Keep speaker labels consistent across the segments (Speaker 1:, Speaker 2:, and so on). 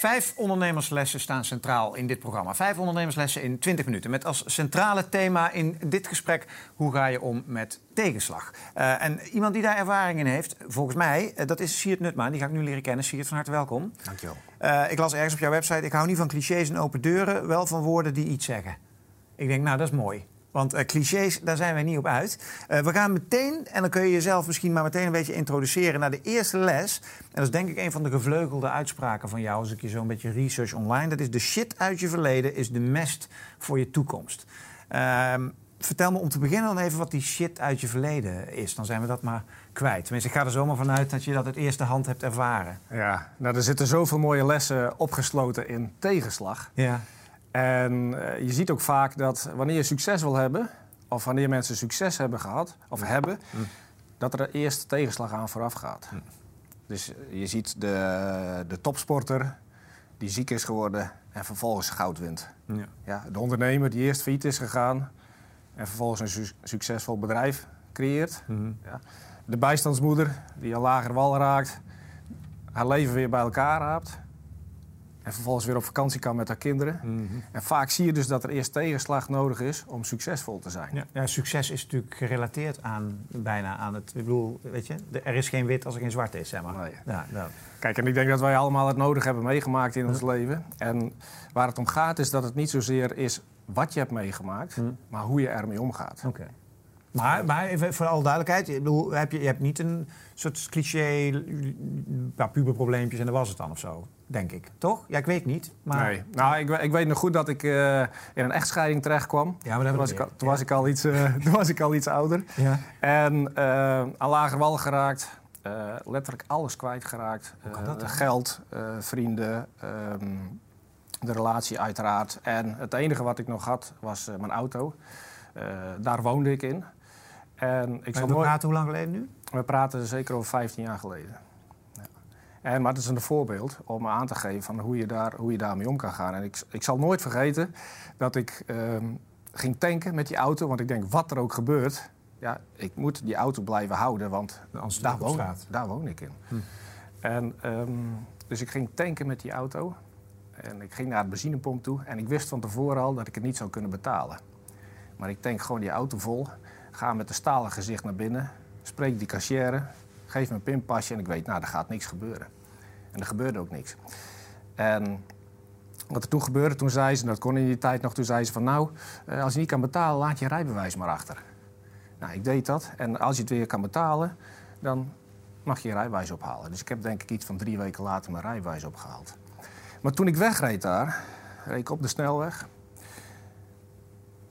Speaker 1: Vijf ondernemerslessen staan centraal in dit programma. Vijf ondernemerslessen in 20 minuten. Met als centrale thema in dit gesprek... hoe ga je om met tegenslag? Uh, en iemand die daar ervaring in heeft, volgens mij... Uh, dat is Siert Nutma. Die ga ik nu leren kennen. Siert, van harte welkom.
Speaker 2: Dankjewel.
Speaker 1: Uh, ik las ergens op jouw website... ik hou niet van clichés en open deuren, wel van woorden die iets zeggen. Ik denk, nou, dat is mooi. Want uh, clichés, daar zijn wij niet op uit. Uh, we gaan meteen, en dan kun je jezelf misschien maar meteen een beetje introduceren naar de eerste les. En dat is denk ik een van de gevleugelde uitspraken van jou, als ik je zo een beetje research online. Dat is de shit uit je verleden is de mest voor je toekomst. Uh, vertel me om te beginnen dan even wat die shit uit je verleden is. Dan zijn we dat maar kwijt. Tenminste, ik ga er zomaar vanuit dat je dat uit eerste hand hebt ervaren.
Speaker 2: Ja, nou, er zitten zoveel mooie lessen opgesloten in tegenslag.
Speaker 1: Ja.
Speaker 2: En uh, je ziet ook vaak dat wanneer je succes wil hebben, of wanneer mensen succes hebben gehad, of hebben, mm. dat er eerst tegenslag aan vooraf gaat. Mm. Dus je ziet de, de topsporter die ziek is geworden en vervolgens goud wint. Ja. Ja, de ondernemer die eerst failliet is gegaan en vervolgens een su succesvol bedrijf creëert. Mm. Ja. De bijstandsmoeder die een lager wal raakt, haar leven weer bij elkaar raapt. En vervolgens weer op vakantie kan met haar kinderen. Mm -hmm. En vaak zie je dus dat er eerst tegenslag nodig is om succesvol te zijn.
Speaker 1: Ja, ja, succes is natuurlijk gerelateerd aan bijna aan het. Ik bedoel, weet je, er is geen wit als er geen zwart is, zeg maar.
Speaker 2: Nee. Ja, nou. Kijk, en ik denk dat wij allemaal het nodig hebben meegemaakt in ons leven. En waar het om gaat is dat het niet zozeer is wat je hebt meegemaakt, mm. maar hoe je ermee omgaat.
Speaker 1: Oké. Okay. Maar, maar even voor alle duidelijkheid, ik bedoel, heb je, je hebt niet een soort cliché, paar puberprobleempjes en dat was het dan of zo, denk ik. Toch? Ja, ik weet niet. Maar...
Speaker 2: Nee, nou, ik, ik weet nog goed dat ik uh, in een echtscheiding terecht kwam.
Speaker 1: Ja, maar
Speaker 2: toen, was ik, al, toen, was ik al iets, uh, toen was ik al iets ouder.
Speaker 1: Ja.
Speaker 2: En uh, aan lager wal geraakt, letterlijk alles kwijtgeraakt. geld, vrienden, um, de relatie uiteraard. En het enige wat ik nog had was mijn auto. daar woonde ik in.
Speaker 1: En ik we nooit... praten hoe lang geleden nu?
Speaker 2: We praten zeker over 15 jaar geleden. En, maar het is een voorbeeld om aan te geven van hoe je, daar, hoe je daarmee om kan gaan. En ik, ik zal nooit vergeten dat ik um, ging tanken met die auto. Want ik denk, wat er ook gebeurt, ja, ik moet die auto blijven houden. Want daar woon, daar woon ik in. Hm. En, um, dus ik ging tanken met die auto. En ik ging naar de benzinepomp toe. En ik wist van tevoren al dat ik het niet zou kunnen betalen. Maar ik tank gewoon die auto vol. Ga met een stalen gezicht naar binnen, spreek die kassière, geef me een pinpasje en ik weet, nou, er gaat niks gebeuren. En er gebeurde ook niks. En wat er toen gebeurde, toen zei ze, dat kon in die tijd nog, toen zei ze van nou, eh, als je niet kan betalen, laat je rijbewijs maar achter. Nou, ik deed dat. En als je het weer kan betalen, dan mag je je rijbewijs ophalen. Dus ik heb denk ik iets van drie weken later mijn rijbewijs opgehaald. Maar toen ik wegreed daar, reed ik op de snelweg.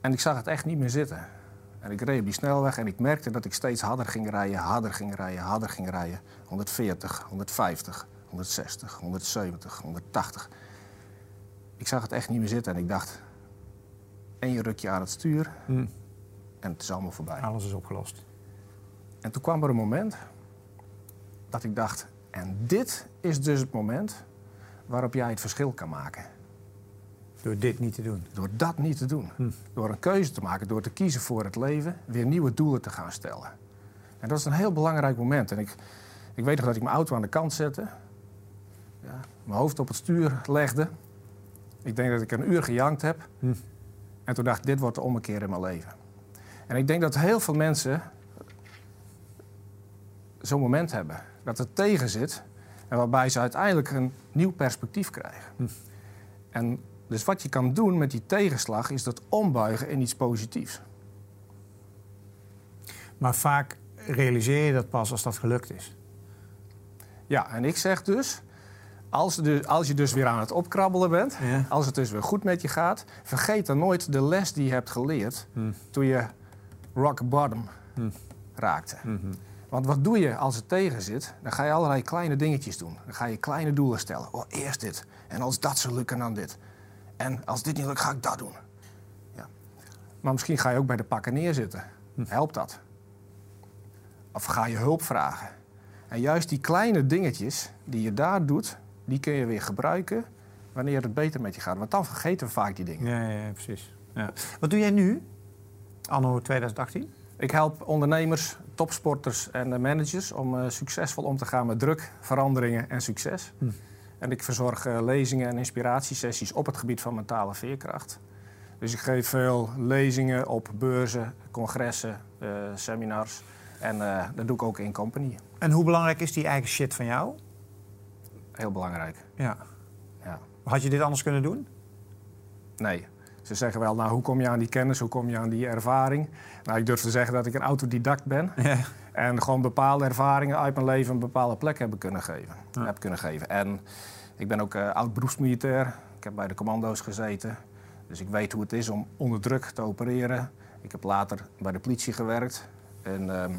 Speaker 2: En ik zag het echt niet meer zitten. En ik reed op die snelweg en ik merkte dat ik steeds harder ging rijden, harder ging rijden, harder ging rijden. 140, 150, 160, 170, 180. Ik zag het echt niet meer zitten en ik dacht... En je rukt je aan het stuur hmm. en het is allemaal voorbij.
Speaker 1: Alles is opgelost.
Speaker 2: En toen kwam er een moment dat ik dacht... En dit is dus het moment waarop jij het verschil kan maken.
Speaker 1: Door dit niet te doen?
Speaker 2: Door dat niet te doen. Hm. Door een keuze te maken, door te kiezen voor het leven, weer nieuwe doelen te gaan stellen. En dat is een heel belangrijk moment. En ik, ik weet nog dat ik mijn auto aan de kant zette, ja, mijn hoofd op het stuur legde. Ik denk dat ik een uur gejankt heb. Hm. En toen dacht ik, dit wordt de ommekeer in mijn leven. En ik denk dat heel veel mensen zo'n moment hebben. Dat het tegen zit en waarbij ze uiteindelijk een nieuw perspectief krijgen. Hm. En dus wat je kan doen met die tegenslag is dat ombuigen in iets positiefs.
Speaker 1: Maar vaak realiseer je dat pas als dat gelukt is.
Speaker 2: Ja, en ik zeg dus, als, de, als je dus weer aan het opkrabbelen bent, ja. als het dus weer goed met je gaat, vergeet dan nooit de les die je hebt geleerd hm. toen je rock bottom hm. raakte. Hm Want wat doe je als het tegen zit? Dan ga je allerlei kleine dingetjes doen. Dan ga je kleine doelen stellen. Oh, eerst dit. En als dat zou lukken, dan dit. En als dit niet lukt, ga ik dat doen. Ja. Maar misschien ga je ook bij de pakken neerzitten. Hm. Helpt dat? Of ga je hulp vragen? En juist die kleine dingetjes die je daar doet, die kun je weer gebruiken wanneer het beter met je gaat. Want dan vergeten we vaak die dingen.
Speaker 1: Ja, ja, ja precies. Ja. Wat doe jij nu, anno 2018?
Speaker 2: Ik help ondernemers, topsporters en managers om uh, succesvol om te gaan met druk, veranderingen en succes. Hm. En ik verzorg uh, lezingen en inspiratiesessies op het gebied van mentale veerkracht. Dus ik geef veel lezingen op beurzen, congressen, uh, seminars. En uh, dat doe ik ook in company.
Speaker 1: En hoe belangrijk is die eigen shit van jou?
Speaker 2: Heel belangrijk.
Speaker 1: Ja. ja. Had je dit anders kunnen doen?
Speaker 2: Nee. Ze zeggen wel, nou, hoe kom je aan die kennis, hoe kom je aan die ervaring? Nou, ik durf te zeggen dat ik een autodidact ben. Ja. En gewoon bepaalde ervaringen uit mijn leven een bepaalde plek hebben kunnen geven. Heb kunnen geven. En ik ben ook uh, oud beroepsmilitair. Ik heb bij de commando's gezeten. Dus ik weet hoe het is om onder druk te opereren. Ik heb later bij de politie gewerkt. En ehm,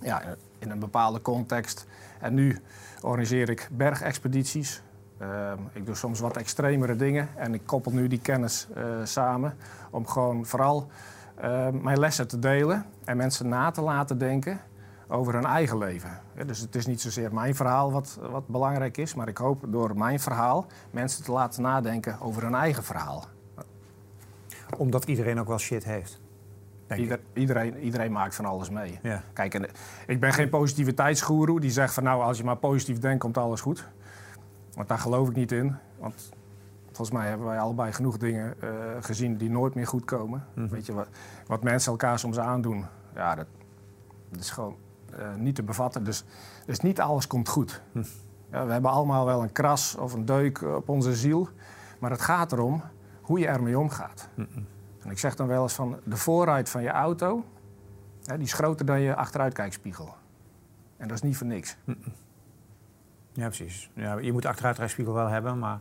Speaker 2: ja, in een bepaalde context. En nu organiseer ik bergexpedities. Ehm, ik doe soms wat extremere dingen en ik koppel nu die kennis uh, samen om gewoon vooral ehm, mijn lessen te delen en mensen na te laten denken over hun eigen leven. dus het is niet zozeer mijn verhaal wat, wat belangrijk is, maar ik hoop door mijn verhaal mensen te laten nadenken over hun eigen verhaal.
Speaker 1: Omdat iedereen ook wel shit heeft.
Speaker 2: Ieder, iedereen, iedereen maakt van alles mee. Ja. Kijk, en, ik ben geen positiviteitsgoeroe die zegt van nou, als je maar positief denkt, komt alles goed. Want daar geloof ik niet in. Want volgens mij hebben wij allebei genoeg dingen uh, gezien die nooit meer goed komen. Mhm. Weet je, wat, wat, mensen elkaar soms aandoen, ja, dat, dat is gewoon niet te bevatten. Dus, dus niet alles komt goed. Ja, we hebben allemaal wel een kras of een deuk op onze ziel. Maar het gaat erom hoe je ermee omgaat. Mhm. En ik zeg dan wel eens van de voorruit van je auto, hè, die is groter dan je achteruitkijkspiegel. En dat is niet voor niks.
Speaker 1: Ja, precies. Ja, je moet achteruitkijkspiegel wel hebben, maar...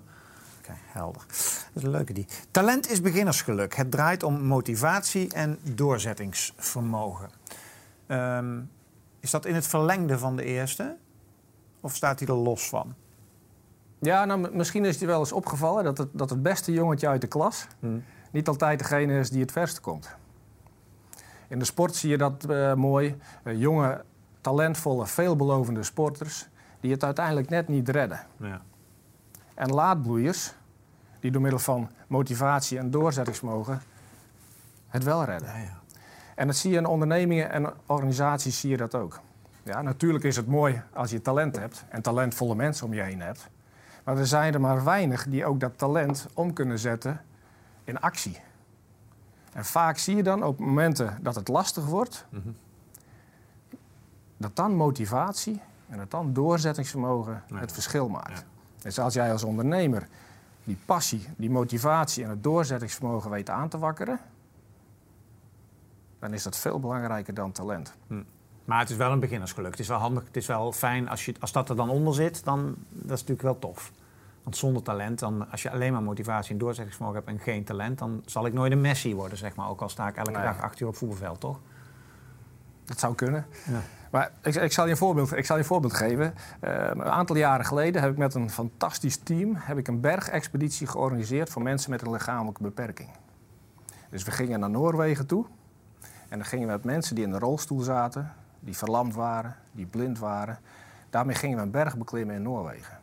Speaker 1: Oké, helder. Dat is een leuke die. Talent is beginnersgeluk. Het draait om motivatie en doorzettingsvermogen. Um, is dat in het verlengde van de eerste? Of staat hij er los van?
Speaker 2: Ja, nou, misschien is hij wel eens opgevallen dat het, dat het beste jongetje uit de klas... Hmm niet altijd degene is die het verst komt. In de sport zie je dat uh, mooi. Uh, jonge, talentvolle, veelbelovende sporters die het uiteindelijk net niet redden. Ja. En laadbloeiers die door middel van motivatie en doorzettingsvermogen het wel redden. Ja, ja. En dat zie je in ondernemingen en organisaties zie je dat ook. Ja, natuurlijk is het mooi als je talent hebt en talentvolle mensen om je heen hebt. Maar er zijn er maar weinig die ook dat talent om kunnen zetten in actie. En vaak zie je dan op momenten dat het lastig wordt, mhm. dat dan motivatie en dat dan doorzettingsvermogen het verschil maakt. Dus als jij als ondernemer die passie, die motivatie en het doorzettingsvermogen weet aan te wakkeren, dan is dat veel belangrijker dan talent. Hm.
Speaker 1: Maar het is wel een beginnersgeluk. Het is wel handig, het is wel fijn als, je, als dat er dan onder zit, dan dat is natuurlijk wel tof. Want zonder talent, dan, als je alleen maar motivatie en doorzettingsvermogen hebt en geen talent, dan zal ik nooit een Messi worden, zeg maar. Ook al sta ik elke dag acht uur op voetbalveld, toch?
Speaker 2: Dat zou kunnen. Ja. Maar ik, ik, zal je een voorbeeld, ik zal je een voorbeeld geven. Uh, een aantal jaren geleden heb ik met een fantastisch team heb ik een bergexpeditie georganiseerd voor mensen met een lichamelijke beperking. Dus we gingen naar Noorwegen toe. En dan gingen we met mensen die in een rolstoel zaten, die verlamd waren, die blind waren. Daarmee gingen we een berg beklimmen in Noorwegen.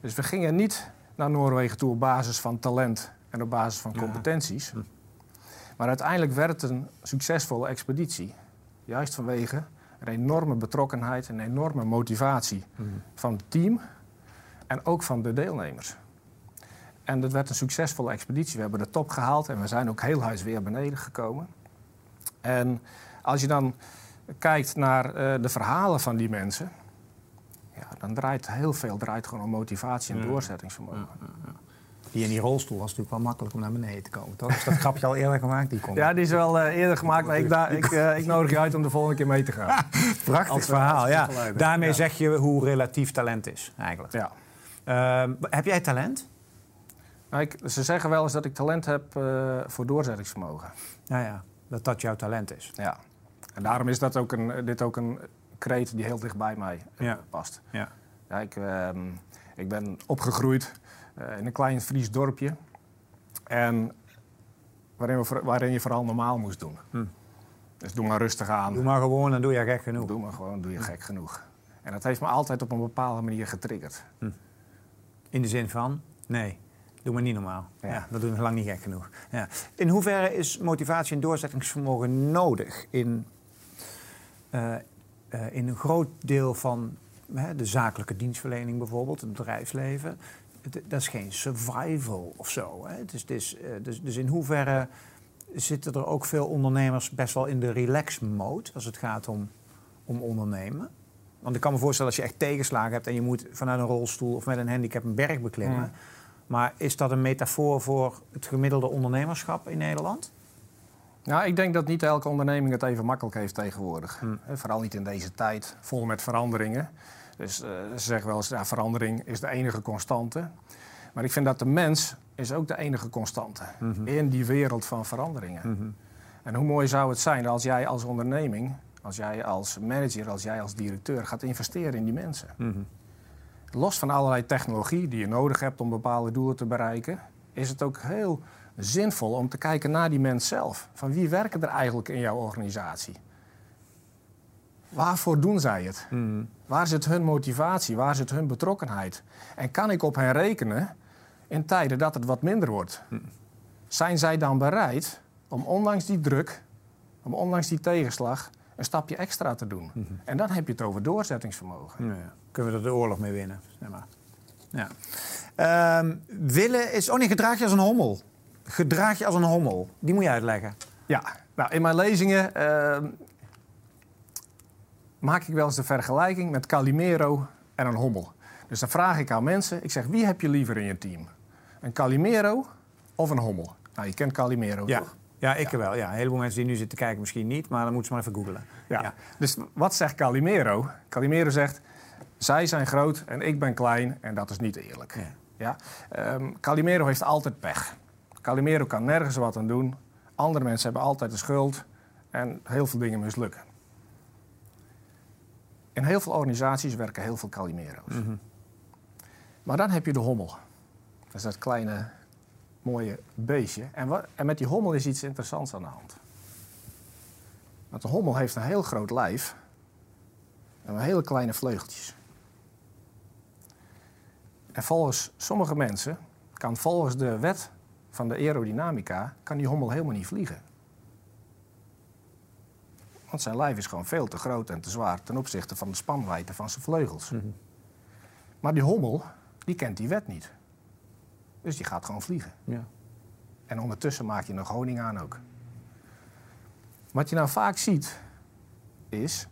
Speaker 2: Dus we gingen niet naar Noorwegen toe op basis van talent en op basis van competenties. Hm. Maar uiteindelijk werd het een succesvolle expeditie. Juist vanwege een enorme betrokkenheid en enorme motivatie hm. van het team en ook van de deelnemers. En dat werd een succesvolle expeditie. We hebben de top gehaald en we zijn ook heel huis weer beneden gekomen. En als je dan kijkt naar uh, de verhalen van die mensen, ja, dan draait heel veel draait gewoon om motivatie en doorzettingsvermogen.
Speaker 1: Die in die rolstoel was natuurlijk wel makkelijk om naar beneden te komen, toch? Is dat grapje al eerder gemaakt? Die
Speaker 2: Ja, die is wel uh, eerder gemaakt, maar ik, ik, uh, ik, nodig je uit om de volgende keer mee te gaan.
Speaker 1: Prachtig als, verhaal, ja. Daarmee zeg je hoe relatief talent is, eigenlijk. Ja. Uh, heb jij talent?
Speaker 2: Nou, ik, ze zeggen wel eens dat ik talent heb uh, voor doorzettingsvermogen.
Speaker 1: Ja, ja, dat dat jouw talent is.
Speaker 2: Ja. En daarom is dat ook een, dit ook een kreet die heel dicht bij mij uh, past. Ja. Ja, ik, uh, ik ben opgegroeid uh, in een klein Fries dorpje. En waarin, we, waarin je vooral normaal moest doen. Hm. Dus doe maar rustig aan.
Speaker 1: Doe maar gewoon en doe je gek genoeg.
Speaker 2: Doe maar gewoon, doe je gek genoeg. En dat heeft me altijd op een bepaalde manier getriggerd. Hm.
Speaker 1: In de zin van? Nee, doe maar niet normaal. Ja. ja dat doen we lang niet gek genoeg. Ja. In hoeverre is motivatie en doorzettingsvermogen nodig in, uh, uh, in een groot deel van hè, de zakelijke dienstverlening bijvoorbeeld, het bedrijfsleven. Het- dat is geen survival of zo. Hè. Het is, het is, eh, dus, dus in hoeverre zitten er ook veel ondernemers best wel in de relax mode als het gaat om, om ondernemen? Want ik kan me voorstellen als je echt tegenslagen hebt en je moet vanuit een rolstoel of met een handicap een berg beklimmen.
Speaker 2: Mm.
Speaker 1: Maar is dat een metafoor voor het gemiddelde ondernemerschap in Nederland?
Speaker 2: Nou, ik denk dat niet elke onderneming het even makkelijk heeft tegenwoordig.
Speaker 1: Hm.
Speaker 2: Vooral niet in deze tijd, vol met veranderingen. Dus eh, ze zeggen wel eens, ja, verandering is de enige constante. Maar ik vind dat de mens is ook de enige constante
Speaker 1: Mhm.
Speaker 2: in die wereld van veranderingen. En hoe mooi zou het zijn als jij als onderneming, als jij als manager, als jij als directeur gaat investeren in die mensen.
Speaker 1: Mhm.
Speaker 2: Los van allerlei technologie die je nodig hebt om bepaalde doelen te bereiken, is het ook heel zinvol om te kijken naar die mens zelf. Van wie werken er eigenlijk in jouw organisatie? Waarvoor doen zij het?
Speaker 1: Mhm.
Speaker 2: Waar zit hun motivatie? Waar zit hun betrokkenheid? En kan ik op hen rekenen in tijden dat het wat minder wordt? Zijn zij dan bereid om ondanks die druk, om ondanks die tegenslag, een stapje extra te doen? En dan heb je het over doorzettingsvermogen.
Speaker 1: Ja, kunnen we er de oorlog mee winnen? Zeg maar. ja. Ehm, willen is... Oh nee, gedraag je als een hommel. Gedraag je als een hommel. Die moet je uitleggen.
Speaker 2: Ja, nou, in mijn lezingen eh, maak ik wel eens de vergelijking met Calimero en een hommel. Dus dan vraag ik aan mensen, ik zeg, wie heb je liever in je team? Een Calimero of een hommel? Nou, je kent Calimero,
Speaker 1: Ja.
Speaker 2: toch?
Speaker 1: Ja, ik wel. Ja. Een heleboel mensen die nu zitten kijken misschien niet, maar dan moeten ze maar even googelen.
Speaker 2: Ja.
Speaker 1: Ja.
Speaker 2: Dus wat zegt Calimero? Calimero zegt, zij zijn groot en ik ben klein en dat is niet eerlijk.
Speaker 1: Ja.
Speaker 2: Ja? Ehm, Calimero heeft altijd pech. Calimero kan nergens wat aan doen. Andere mensen hebben altijd de schuld en heel veel dingen mislukken. In heel veel organisaties werken heel veel Calimero's.
Speaker 1: Mhm.
Speaker 2: Maar dan heb je de hommel. Dat is dat kleine, mooie beestje. En, wa- en met die hommel is iets interessants aan de hand. Want de hommel heeft een heel groot lijf en hele kleine vleugeltjes. En volgens sommige mensen kan volgens de wet van de aerodynamica kan die hommel helemaal niet vliegen. Want zijn lijf is gewoon veel te groot en te zwaar ten opzichte van de spanwijdte van zijn vleugels. Maar die hommel, die kent die wet niet. Dus die gaat gewoon vliegen.
Speaker 1: Ja.
Speaker 2: En ondertussen maak je nog honing aan ook. Wat je nou vaak ziet, is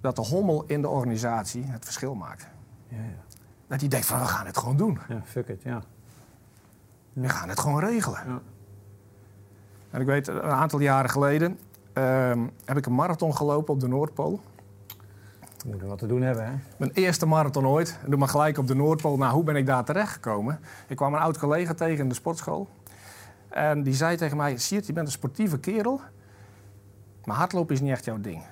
Speaker 2: dat de hommel in de organisatie het verschil maakt.
Speaker 1: Ja, ja.
Speaker 2: Dat hij denkt van, we gaan het gewoon doen.
Speaker 1: ja, fuck it, ja.
Speaker 2: We gaan het gewoon regelen.
Speaker 1: Ja.
Speaker 2: En ik weet, een aantal jaren geleden ehm, heb ik een marathon gelopen op de Noordpool.
Speaker 1: Moeten wat te doen hebben, hè?
Speaker 2: Mijn eerste marathon ooit. En doe maar gelijk op de Noordpool. Nou, hoe ben ik daar terechtgekomen? Ik kwam een oud collega tegen in de sportschool. En die zei tegen mij, Siert, je bent een sportieve kerel. Maar hardlopen is niet echt jouw ding.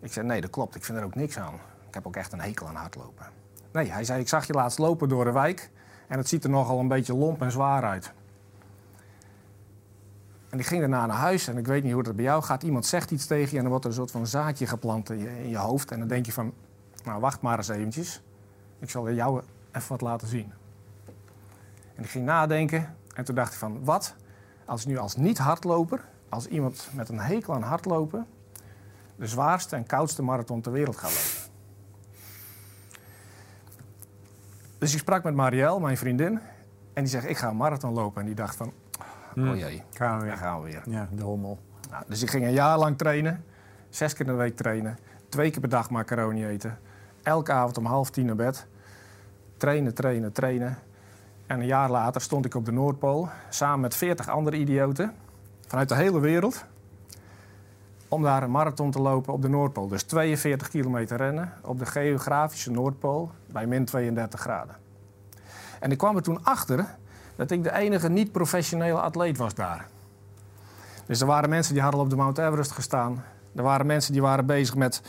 Speaker 2: Ik zei, nee, dat klopt. Ik vind er ook niks aan. Ik heb ook echt een hekel aan hardlopen. Nee, hij zei, ik zag je laatst lopen door de wijk. En het ziet er nogal een beetje lomp en zwaar uit. En ik ging daarna naar huis en ik weet niet hoe dat bij jou gaat. Iemand zegt iets tegen je en dan wordt er een soort van zaadje geplant in je, in je hoofd. En dan denk je van, nou wacht maar eens eventjes. Ik zal jou even wat laten zien. En ik ging nadenken en toen dacht ik van, wat als nu als niet-hardloper, als iemand met een hekel aan hardlopen, de zwaarste en koudste marathon ter wereld gaat lopen. Dus ik sprak met Marielle, mijn vriendin, en die zegt, ik ga een marathon lopen. En die dacht van, oh jee,
Speaker 1: Gaan we
Speaker 2: daar
Speaker 1: weer.
Speaker 2: gaan we weer.
Speaker 1: Ja, de hommel.
Speaker 2: Nou, dus ik ging een jaar lang trainen. Zes keer in de week trainen. Twee keer per dag macaroni eten. Elke avond om half tien naar bed. Trainen, trainen, trainen. En een jaar later stond ik op de Noordpool... samen met veertig andere idioten... vanuit de hele wereld... om daar een marathon te lopen op de Noordpool. Dus 42 kilometer rennen op de geografische Noordpool... bij min 32 graden. En ik kwam er toen achter... dat ik de enige niet-professionele atleet was daar. Dus er waren mensen die hadden op de Mount Everest gestaan. Er waren mensen die waren bezig met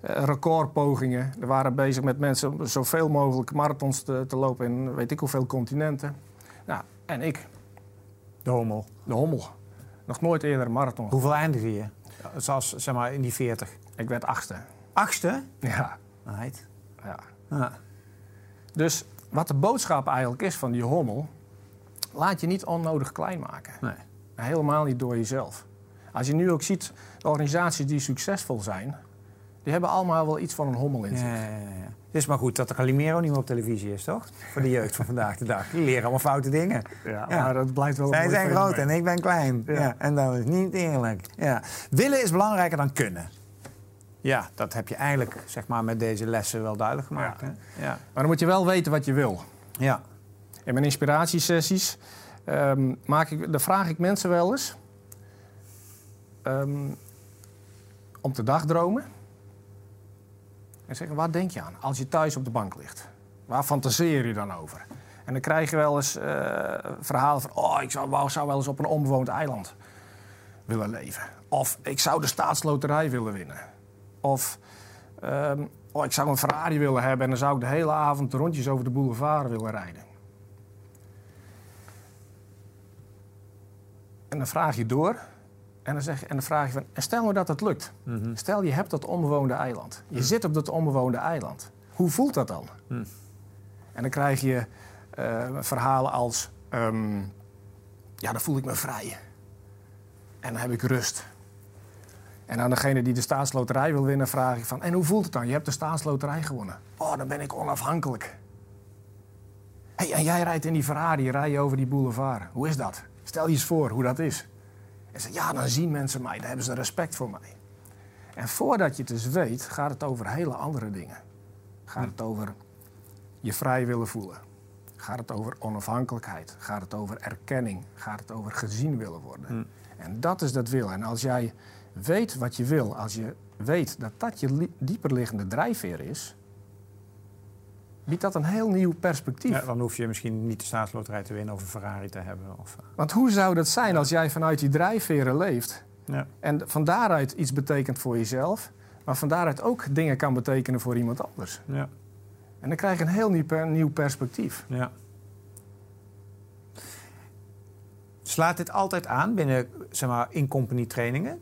Speaker 2: eh, recordpogingen. Er waren bezig met mensen om zoveel mogelijk marathons te, te lopen in weet ik hoeveel continenten. Nou, en ik,
Speaker 1: De hommel.
Speaker 2: de hommel. Nog nooit eerder een marathon.
Speaker 1: Hoeveel eindigde je? Zoals, zeg maar, in die 40.
Speaker 2: Ik werd achtste.
Speaker 1: Achtste?
Speaker 2: Ja,
Speaker 1: Right.
Speaker 2: ja.
Speaker 1: Ja.
Speaker 2: Dus wat de boodschap eigenlijk is van die hommel... laat je niet onnodig klein maken.
Speaker 1: Nee.
Speaker 2: Helemaal niet door jezelf. Als je nu ook ziet, de organisaties die succesvol zijn, Die hebben allemaal wel iets van een hommel in zich.
Speaker 1: Ja, ja, ja. Het is maar goed dat de Calimero niet meer op televisie is, toch? Voor de jeugd van vandaag de dag. Die leren allemaal foute dingen.
Speaker 2: Ja, maar dat blijft wel
Speaker 1: Zij zijn groot en ik ben klein. Ja. En dat is niet eerlijk. Ja. Willen is belangrijker dan kunnen. Ja, dat heb je eigenlijk zeg maar, met deze lessen wel duidelijk gemaakt. Hè? Ja.
Speaker 2: Maar dan moet je wel weten wat je wil.
Speaker 1: Ja.
Speaker 2: In mijn inspiratiesessies ehm, maak ik, dan vraag ik mensen wel eens ehm, om te dagdromen. En zeggen, waar denk je aan als je thuis op de bank ligt? Waar fantaseer je dan over? En dan krijg je wel eens eh, verhalen van... oh, ik zou, wou- zou wel eens op een onbewoond eiland willen leven. Of ik zou de staatsloterij willen winnen. Of ehm, oh, ik zou een Ferrari willen hebben... en dan zou ik de hele avond rondjes over de boulevard willen rijden. En dan vraag je door. En dan, zeg je, en dan vraag je van, en stel nou dat het lukt.
Speaker 1: Mhm.
Speaker 2: Stel je hebt dat onbewoonde eiland. Je zit op dat onbewoonde eiland. Hoe voelt dat dan?
Speaker 1: Hm.
Speaker 2: En dan krijg je eh, verhalen als... ehm, ja, dan voel ik me vrij. En dan heb ik rust. En aan degene die de staatsloterij wil winnen, vraag ik van... En hoe voelt het dan? Je hebt de staatsloterij gewonnen. Oh, dan ben ik onafhankelijk. Hey, en jij rijdt in die Ferrari, rij je over die boulevard. Hoe is dat? Stel je eens voor hoe dat is. En ze ja, dan zien mensen mij, dan hebben ze respect voor mij. En voordat je het dus weet, gaat het over hele andere dingen. Gaat het over je vrij willen voelen. Gaat het over onafhankelijkheid. Gaat het over erkenning. Gaat het over gezien willen worden. En dat is dat wil. En als jij weet wat je wil, als je weet dat dat je li- dieperliggende drijfveer is, biedt dat een heel nieuw perspectief.
Speaker 1: Ja, dan hoef je misschien niet de staatsloterij te winnen of een Ferrari te hebben. Of, eh,
Speaker 2: Want hoe zou dat zijn als jij vanuit die drijfveren leeft
Speaker 1: ja.
Speaker 2: en van daaruit iets betekent voor jezelf, maar van daaruit ook dingen kan betekenen voor iemand anders?
Speaker 1: Ja.
Speaker 2: En dan krijg je een heel nieuw, per- nieuw perspectief.
Speaker 1: Ja. Slaat dit altijd aan binnen zeg maar, in-company trainingen?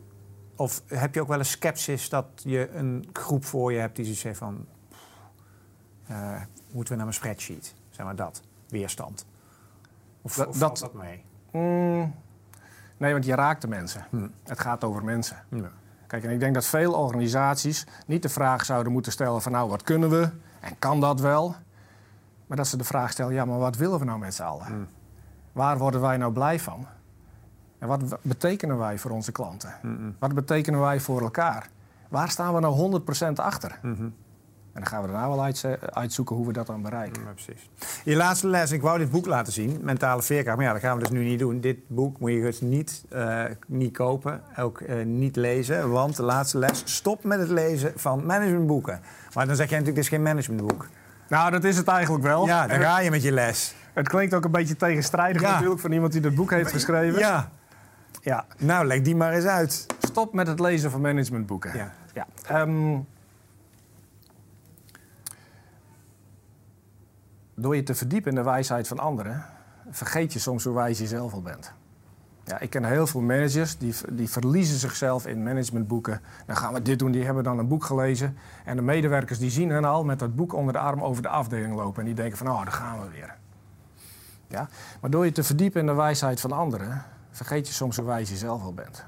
Speaker 1: Of heb je ook wel eens sceptisch dat je een groep voor je hebt die zoiets zegt van... eh, moeten we naar mijn spreadsheet? Zeg maar dat. Weerstand. Of,
Speaker 2: Dat-
Speaker 1: of valt
Speaker 2: dat-
Speaker 1: dat mee?
Speaker 2: Mm, nee, want je raakt de mensen.
Speaker 1: Hm.
Speaker 2: Het gaat over mensen.
Speaker 1: Ja.
Speaker 2: Kijk, en ik denk dat veel organisaties niet de vraag zouden moeten stellen van nou, wat kunnen we en kan dat wel? Maar dat ze de vraag stellen, ja, maar wat willen we nou met z'n allen?
Speaker 1: Mm.
Speaker 2: Waar worden wij nou blij van? En wat betekenen wij voor onze klanten?
Speaker 1: Mm-mm.
Speaker 2: Wat betekenen wij voor elkaar? Waar staan we nou 100% achter?
Speaker 1: Mhm.
Speaker 2: En dan gaan we daarna wel uitzoeken hoe we dat dan bereiken.
Speaker 1: Ja, precies. Je laatste les, ik wou dit boek laten zien, Mentale Veerkracht. Maar ja, dat gaan we dus nu niet doen. Dit boek moet je dus niet, eh, niet kopen, ook eh, niet lezen. Want de laatste les, stop met het lezen van managementboeken. Maar dan zeg jij natuurlijk, dit is geen managementboek.
Speaker 2: Nou, dat is het eigenlijk wel.
Speaker 1: Ja, dan ga je met je les.
Speaker 2: het klinkt ook een beetje tegenstrijdig
Speaker 1: Ja.
Speaker 2: natuurlijk van iemand die dit boek heeft geschreven.
Speaker 1: Ja,
Speaker 2: ja.
Speaker 1: nou leg die maar eens uit.
Speaker 2: Stop met het lezen van managementboeken.
Speaker 1: Ja.
Speaker 2: Ja. Ehm, door je te verdiepen in de wijsheid van anderen, vergeet je soms hoe wijs je zelf al bent. Ja, ik ken heel veel managers die, die verliezen zichzelf in managementboeken. Dan gaan we dit doen, die hebben dan een boek gelezen. En de medewerkers die zien hen al met dat boek onder de arm over de afdeling lopen. En die denken van, oh, daar gaan we weer. Ja? Maar door je te verdiepen in de wijsheid van anderen, vergeet je soms hoe wijs je zelf al bent.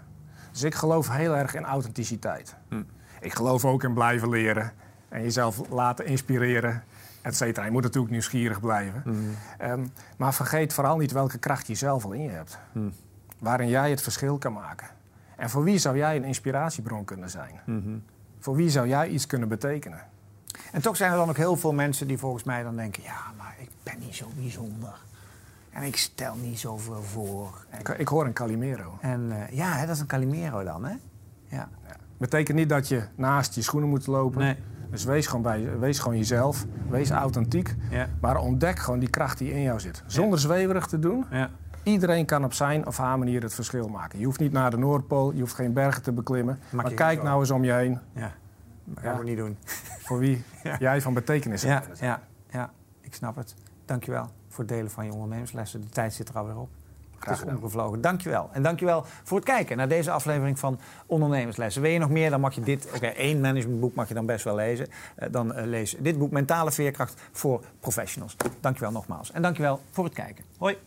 Speaker 2: Dus ik geloof heel erg in authenticiteit.
Speaker 1: Hm.
Speaker 2: Ik geloof ook in blijven leren en jezelf laten inspireren, et cetera. Je moet natuurlijk nieuwsgierig blijven.
Speaker 1: Mhm.
Speaker 2: Ehm, maar vergeet vooral niet welke kracht je zelf al in je hebt.
Speaker 1: Hm.
Speaker 2: Waarin jij het verschil kan maken. En voor wie zou jij een inspiratiebron kunnen zijn?
Speaker 1: Mhm.
Speaker 2: Voor wie zou jij iets kunnen betekenen?
Speaker 1: En toch zijn er dan ook heel veel mensen die volgens mij dan denken... ja, maar ik ben niet zo bijzonder. En ik stel niet zoveel voor. En,
Speaker 2: Ik, ik hoor een Calimero.
Speaker 1: en eh, ja, hè, dat is een Calimero dan, hè? Ja.
Speaker 2: Betekent niet dat je naast je schoenen moet lopen.
Speaker 1: Nee.
Speaker 2: Dus wees gewoon, bij, wees gewoon jezelf. Wees authentiek.
Speaker 1: Ja.
Speaker 2: Maar ontdek gewoon die kracht die in jou zit. Zonder zweverig te doen.
Speaker 1: Ja.
Speaker 2: Iedereen kan op zijn of haar manier het verschil maken. Je hoeft niet naar de Noordpool, je hoeft geen bergen te beklimmen. maar kijk nou eens om je heen
Speaker 1: Ja. Dat gaan we niet doen.
Speaker 2: voor wie jij van betekenis
Speaker 1: Ja,
Speaker 2: hebt.
Speaker 1: ja, ja, ik snap het. Dankjewel voor het delen van je ondernemerslessen. De tijd zit er alweer op. Het
Speaker 2: Graag
Speaker 1: is
Speaker 2: gedaan.
Speaker 1: omgevlogen. Dankjewel. En dankjewel voor het kijken naar deze aflevering van Ondernemerslessen. Wil je nog meer, dan mag je dit... Oké, één managementboek mag je dan best wel lezen. Eh, dan eh, lees dit boek Mentale Veerkracht voor Professionals. Dankjewel nogmaals. En dankjewel voor het kijken. Hoi.